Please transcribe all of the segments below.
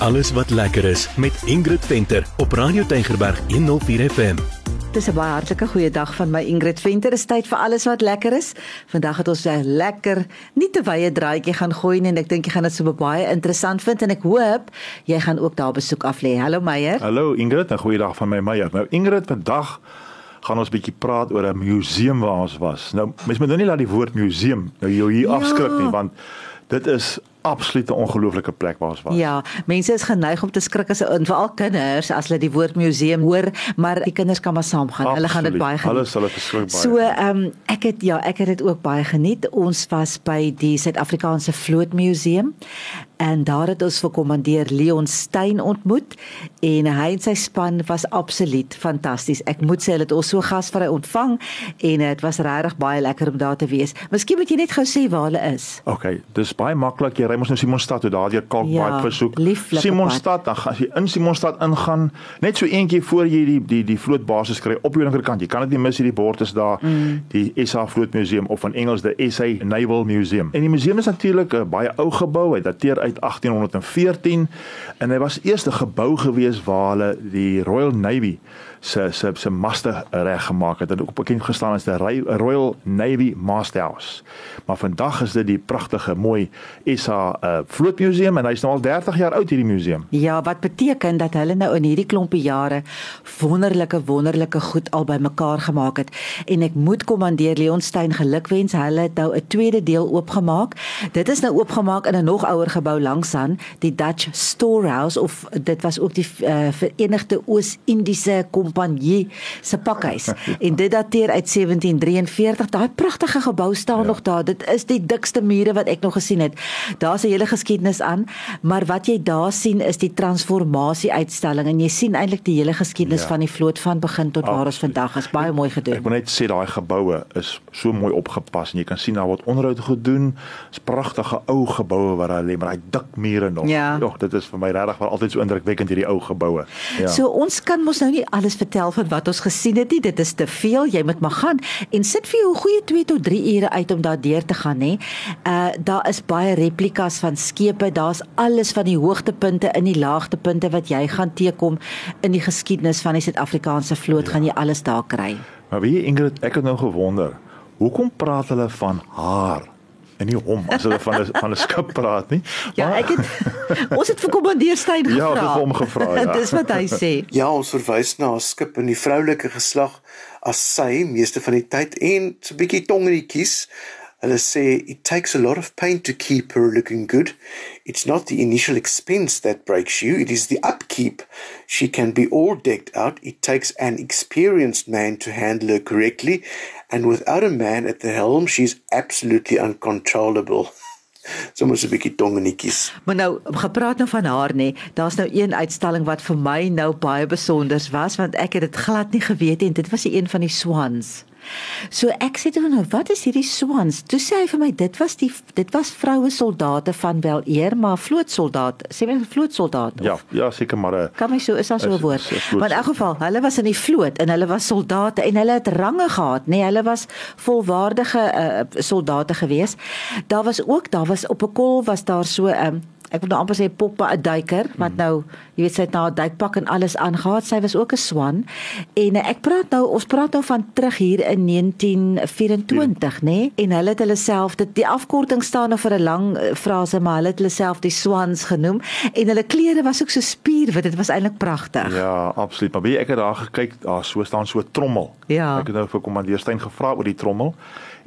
Alles wat lekker is met Ingrid Venter op Radio Tygerberg 104 FM. Dis 'n baie hartlike goeie dag van my Ingrid Venter. Dis tyd vir alles wat lekker is. Vandag het ons 'n lekker, nie te wye draaitjie gaan gooi nie en ek dink jy gaan dit so baie interessant vind en ek hoop jy gaan ook daar besoek af lê. Hallo Meyer. Hallo Ingrid, 'n goeie dag van my Meyer. Nou Ingrid, vandag gaan ons 'n bietjie praat oor 'n museum waar ons was. Nou, mens moet nou nie laat die woord museum nou jou hier Ja. afskrik nie, want dit is absoluut 'n ongelooflike plek waar ons was. Ja, mense is geneig om te skrik as en veral kinders as hulle die woord museum hoor, maar die kinders kan maar saamgaan. Hulle gaan dit baie geniet. Hulle sal dit verskriklik baie. So, ehm um, ek het ja, ek het dit ook baie geniet. Ons was by die Suid-Afrikaanse Vlootmuseum en daar het ons vir kommandeur Leon Steyn ontmoet en hy en sy span was absoluut fantasties. Ek moet sê hulle het ons so gasvry ontvang en dit was regtig baie lekker om daar te wees. Miskien moet jy net gou sê waar hulle is. Okay, dis baie maklik. Jy ry mos nou Simonstad toe daardeur Kalkbaai Ja, versoek. lieflike Simonstad, dan gaan as jy in Simonstad ingaan, net so eentjie voor jy die die die vlootbasis kry op jou linkerkant. Jy kan dit nie mis hierdie bord is daar, mm. die SA Vlootmuseum of in Engels die SA Naval Museum. En die museum is natuurlik 'n baie ou gebou. Hy dateer uit 1814 en hy was eers 'n gebou gewees waar hulle die Royal Navy se se se maste reg gemaak het. Dit ook bekend gestaan as die Royal Navy Master House. Maar vandag is dit die pragtige mooi SA uh, Vlootmuseum en hy's nou al 30 jaar oud hierdie museum. Ja, wat beteken dat hulle nou in hierdie klompie jare wonderlike wonderlike goed al bymekaar gemaak het. En ek moet kommandeur Leon Steyn gelukwens. Hulle het nou 'n tweede deel oopgemaak. Dit is nou oopgemaak in 'n nog ouer gebou langs aan, die Dutch Storehouse of dit was ook die uh, Verenigde Oos-Indiese Kompanjie se pakhuis. en dit dateer uit 1743. Daai pragtige gebou staan ja. nog daar. Dit is die dikste mure wat ek nog gesien het. Daar's 'n hele geskiedenis aan, maar wat jy daar sien is die transformasie uitstalling en jy sien eintlik die hele geskiedenis Ja. van die vloot van begin tot waar ons Absoluut. vandag is. Baie mooi Ek gedoen. wil net sê daai geboue is so mooi opgepas en jy kan sien daar word onderhoud gedoen. Dis pragtige ou geboue waar hulle lê, maar hy dik mure nog. Ja. Jogg, dit is vir my regtig wel altyd so indrukwekkend hierdie ou geboue. Ja. So ons kan mos nou nie alles vertel van wat ons gesien het nie. Dit is te veel. Jy moet maar gaan en sit vir jou goeie 2 tot 3 ure uit om daar deur te gaan, nê. Uh daar is baie replikas van skepe. Daar's alles van die hoogtepunte in die laagtepunte wat jy gaan teekom in die geskiedenis van die Suid-Afrikaanse vloot, ja. gaan jy alles daar kry. Maar jy Ingrid, ek het nou gewonder, hoekom praat hulle van haar en nie hom as hulle van 'n van 'n skip praat nie? Ja, Maar- ek het ons het vir kommandeur Steyn gevra. Ja, ons het hom gevra, ja. Dis wat hy sê. Ja, ons verwys na 'n skip in die vroulike geslag as sy meeste van die tyd en so 'n bietjie tong in die kies. Hulle sê it takes a lot of pain to keep her looking good. It's not the initial expense that breaks you, it is the upkeep. She can be all decked out. It takes an experienced man to handle her correctly, and without a man at the helm, she's absolutely uncontrollable. Sommige 'n bietjie tong in die kies. Maar nou gepraat nou van haar nê. Daar's nou een uitstalling wat vir my nou baie besonder was want ek het dit glad nie geweet en dit was die een van die swans. So ek sê toe nou, wat is hierdie swans? Toe sê hy vir my dit was die dit was vroue soldate van wel eer, maar vlootsoldate. Sê my vlootsoldate. Ja, ja, seker maar 'n Kan my so is daar so 'n Is- woord. is vloot- Maar in elk geval, hulle was in die vloot en hulle was soldate en hulle het range gehad, nê. Nee, hulle was volwaardige uh, soldate gewees. Daar was ook, daar was op 'n kol was daar so 'n um, ek wil nou amper sê poppe 'n duiker wat nou, jy weet sy het nou 'n duikpak en alles aangetree. Sy was ook 'n swan. En uh, ek praat nou, ons praat nou van terug hier in 1924, nê? Nee? En hulle het hulle self dit die afkorting staan nou vir 'n lang uh, frase, maar hulle het hulle self die swans genoem en hulle klere was ook so spierwit. Dit was eintlik pragtig. Ja, absoluut. Maar jy, ek het daar gekyk, daar so staan so 'n trommel. Ja. Ek het nou vir kommandeur Steyn gevra oor die trommel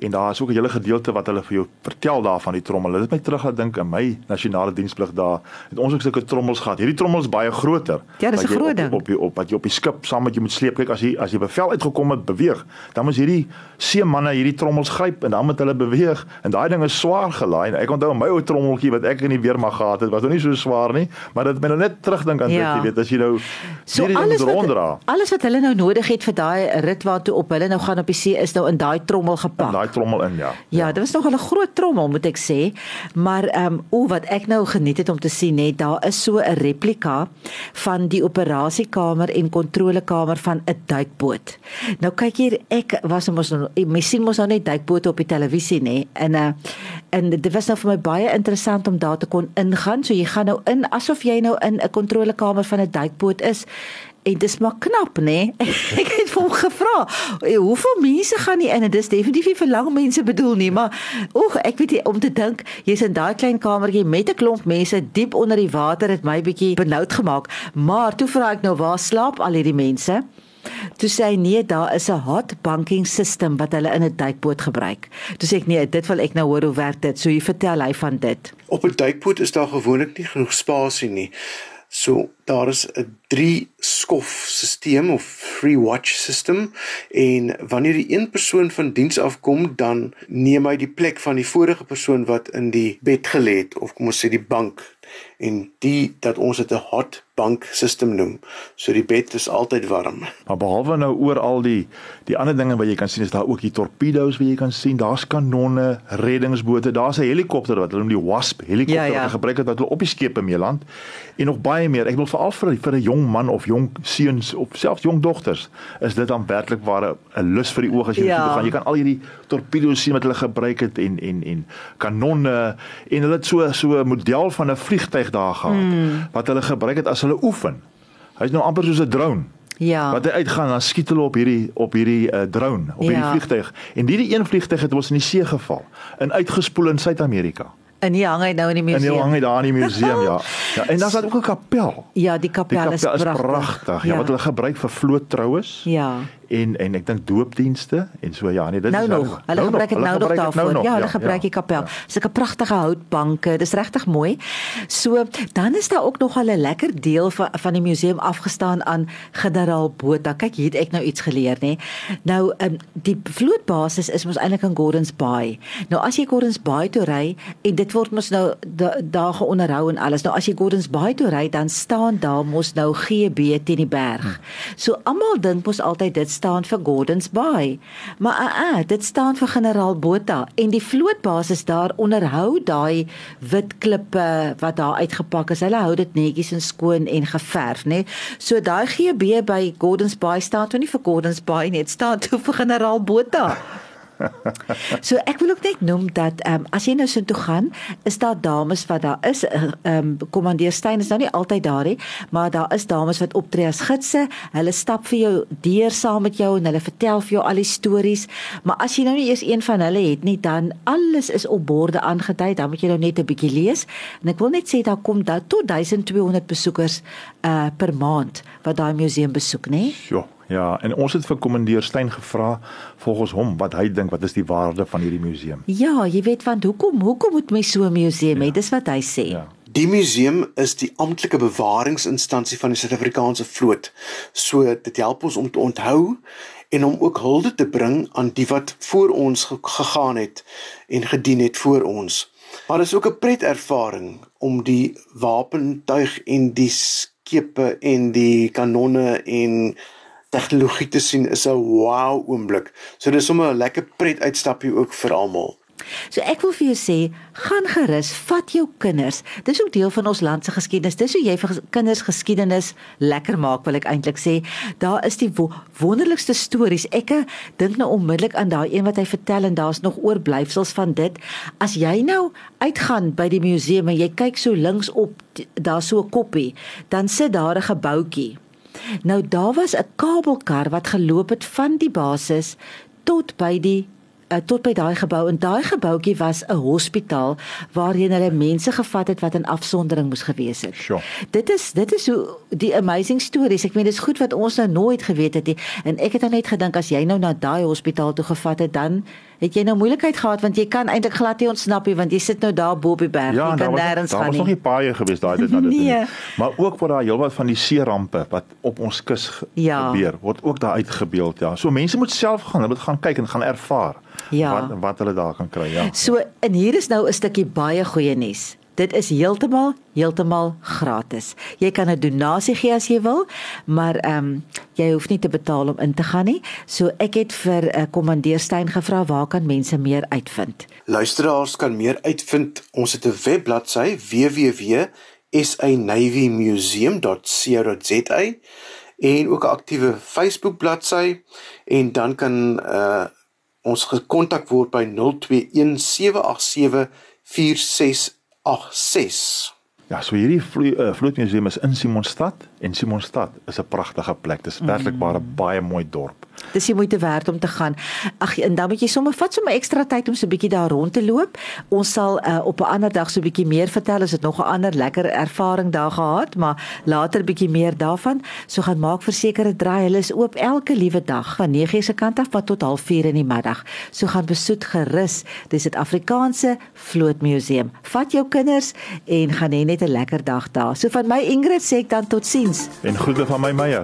en daar is ook 'n hele gedeelte wat hulle vir jou vertel daarvan die trommel. Dit het my terug laat dink aan my nasionale diensplig daar. Het ons ook sulke trommels gehad. Hierdie trommel is baie groter. Ja, dis 'n groot ding. Op op, op wat jy op die skip saam met jy moet sleep. Kyk as jy as jy bevel uitgekom het beweeg, dan moet hierdie seemanne hierdie trommels gryp en dan moet hulle beweeg en daai ding is swaar gelaai. En Ek onthou my ou trommeltjie wat ek in die weermag gehad het, was nog nie so swaar nie, maar dit het my nou net terugdink aan Ja. dit, jy weet, as jy nou So alles wat alles wat hulle nou nodig het vir daai rit waartoe op hulle nou gaan op die see is nou in daai trommel in gepak. daai trommel in, ja. Ja, dit was nog 'n groot trommel moet ek sê. Maar ehm um, o wat ek nou geniet het om te sien net daar is so 'n replika van die operasiekamer en kontrolekamer van 'n duikboot. Nou kyk hier, ek was mos nou mens sien mos nou net duikbote op die televisie nê. En uh en dit was nou vir my baie interessant om daar te kon ingaan. So jy gaan nou in asof jy nou in 'n kontrolekamer van 'n duikboot is. En dis maar knap, né? Nee? ek het hom gevra, hoeveel mense gaan nie in en dis definitief nie vir lang mense bedoel nie, maar oeg, ek weet nie om te dink jy's in daai klein kamertjie met 'n klomp mense diep onder die water het my bietjie benoud gemaak. Maar toe vra ek nou waar slaap al hierdie mense? Toe sê hy nee, daar is 'n hot banking system wat hulle in 'n duikboot gebruik. Toe sê ek nee, dit wil ek nou hoor hoe werk dit. So jy vertel hy van dit. Op 'n duikboot is daar gewoonlik nie genoeg spasie nie. So daar is 'n 3 skof stelsel of free watch system en wanneer die een persoon van diens afkom dan neem hy die plek van die vorige persoon wat in die bed gelê het of kom ons sê die bank en die dat ons dit 'n hot bank system noem. So die bed is altyd warm. Maar behalwe nou oor al die die ander dinge wat jy kan sien is daar ook die torpedo's wat jy kan sien. Daar's kanonne, reddingsbote, daar's 'n helikopter wat hulle noem die Wasp helikopter ja, ja. wat gebruik word wat hulle op die skepe mee land en nog baie meer. Ek wil veral vir vir 'n jong man of jong seuns of selfs jong dogters is dit dan werklik ware 'n lus vir die oog as jy ja. gaan. Jy kan al hierdie torpedo's sien wat hulle gebruik het en en en kanonne en hulle het so so 'n model van 'n vliegtyg daar gehad hmm. wat hulle gebruik het as hulle oefen. Hy's nou amper soos 'n drone. Ja. Wat hy uitgaan, dan skiet hulle op hierdie op hierdie uh, drone, op ja. hierdie vliegtyg. En hierdie een vliegtyg het ons in die see geval en uitgespoel in Suid-Amerika. En hy hang hy nou in die museum. En hy hang hy daar in die museum, ja. Ja, en daar's ook 'n kapel. Ja, die kapel, die kapel is pragtig. Is prachtig. Ja, ja, wat hulle gebruik vir vloottroues. Ja en en ek dink doopdienste en so ja nee dit nou is nog. Hulle nou gebruik dit nou nog daarvoor. Nou ja, hulle ja, gebruik die kapel. Ja. Sulke pragtige houtbanke. Dis regtig mooi. So dan is daar ook nog 'n lekker deel van van die museum afgestaan aan generaal Botha. Kyk hier het ek nou iets geleer nê. Nou um, die vlootbasis is mos eintlik in Gordons Bay. Nou as jy Gordons Bay toe ry en dit word mos nou daar geonderhou en alles. Nou as jy Gordons Bay toe ry dan staan daar mos nou GB teen die berg. Hmm. So almal dink mos altyd dit staan vir Gordons Bay. Maar uh, uh, dit staan vir generaal Botha en die vlootbasis daar onderhou daai wit klippe wat daar uitgepak is. Hulle hou dit netjies en skoon en geverf, nê. So daai GB by Gordons Bay staan toe nie vir Gordons Bay nie, dit staan toe vir generaal Botha. so ek wil ook net noem dat ehm um, as jy nou so toe gaan, is daar dames wat daar is. Ehm um, kommandeer Steyn is nou nie altyd daar nie, maar daar is dames wat optree as gidse. Hulle stap vir jou deur saam met jou en hulle vertel vir jou al die stories. Maar as jy nou nie eers een van hulle het nie, dan alles is op borde aangedui. Dan moet jy nou net 'n bietjie lees. En ek wil net sê daar kom daar tot 1200 besoekers uh per maand wat daai museum besoek, nê? Ja. Ja, en ons het vir kommandeur Steyn gevra volgens hom wat hy dink wat is die waarde van hierdie museum. Ja, jy weet want hoekom hoekom moet my so 'n museum hê? Ja. Dis wat hy sê. Ja. Die museum is die amptelike bewaringsinstansie van die Suid-Afrikaanse vloot. So dit help ons om te onthou en om ook hulde te bring aan die wat voor ons gegaan het en gedien het voor ons. Maar dit is ook 'n pret ervaring om die wapentuig en die skepe en die kanonne en tegnologie te sien is 'n wow oomblik. So dis sommer 'n lekker pret uitstappie ook vir almal. So ek wil vir jou sê, gaan gerus, vat jou kinders. Dis ook deel van ons land se geskiedenis. Dis hoe jy vir kinders geskiedenis lekker maak, wil ek eintlik sê. Daar is die wo wonderlikste stories. Ek dink nou onmiddellik aan daai een wat hy vertel en daar's nog oorblyfsels van dit. As jy nou uitgaan by die museum en jy kyk so links op, daar's so 'n koppie, dan sit daar 'n gebouetjie Nou daar was 'n kabelkar wat geloop het van die basis tot by die uh, tot by daai gebou en daai gebouetjie was 'n hospitaal waarheen hulle mense gevat het wat in afsondering moes gewees het. Sure. Dit is dit is hoe die amazing stories. Ek meen dis goed wat ons nou nooit geweet het nie. En ek het dan net gedink as jy nou na daai hospitaal toe gevat het dan het jy nou moeilikheid gehad want jy kan eintlik glad nie ontsnap nie want jy sit nou daar bo op die berg. Ja, jy kan nêrens gaan nie. Daar was nog nie paaie gewees daai dit na dit nee. nie. Maar ook wat daar heelwat van die seerampe wat op ons kus ja. gebeur word ook daar uitgebeeld ja. So mense moet self gaan, hulle moet gaan kyk en gaan ervaar ja. wat wat hulle daar kan kry ja. So en hier is nou 'n stukkie baie goeie nuus. Dit is heeltemal heeltemal gratis. Jy kan 'n donasie gee as jy wil, maar ehm um, jy hoef nie te betaal om in te gaan nie. So ek het vir 'n uh, eh, kommandeur Steyn gevra waar kan mense meer uitvind? Luisteraars kan meer uitvind. Ons het 'n webbladsy www.saNavyMuseum.co.za en ook 'n aktiewe Facebook bladsy en dan kan uh ons gekontak word by 0217874686. Ja, so hierdie vlo uh, vlootmuseum is in Simonstad en Simonstad is 'n pragtige plek. Dit is werklik mm. baie mooi dorp. Dis jy moeite werd om te gaan. Ag en dan moet jy sommer vat sommer ekstra tyd om so 'n bietjie daar rond te loop. Ons sal uh, op 'n ander dag so 'n bietjie meer vertel as dit nog 'n ander lekker ervaring daar gehad, maar later bietjie meer daarvan. So gaan maak versekerde draai. Hulle is oop elke liewe dag van 9:00 se kant af tot tot 4:30 in die middag. So gaan besoek gerus. Dis dit Afrikaanse Vlootmuseum. Vat jou kinders en gaan hê net 'n lekker dag daar. So van my Ingrid sê ek dan totsiens. En groete van my Meyer.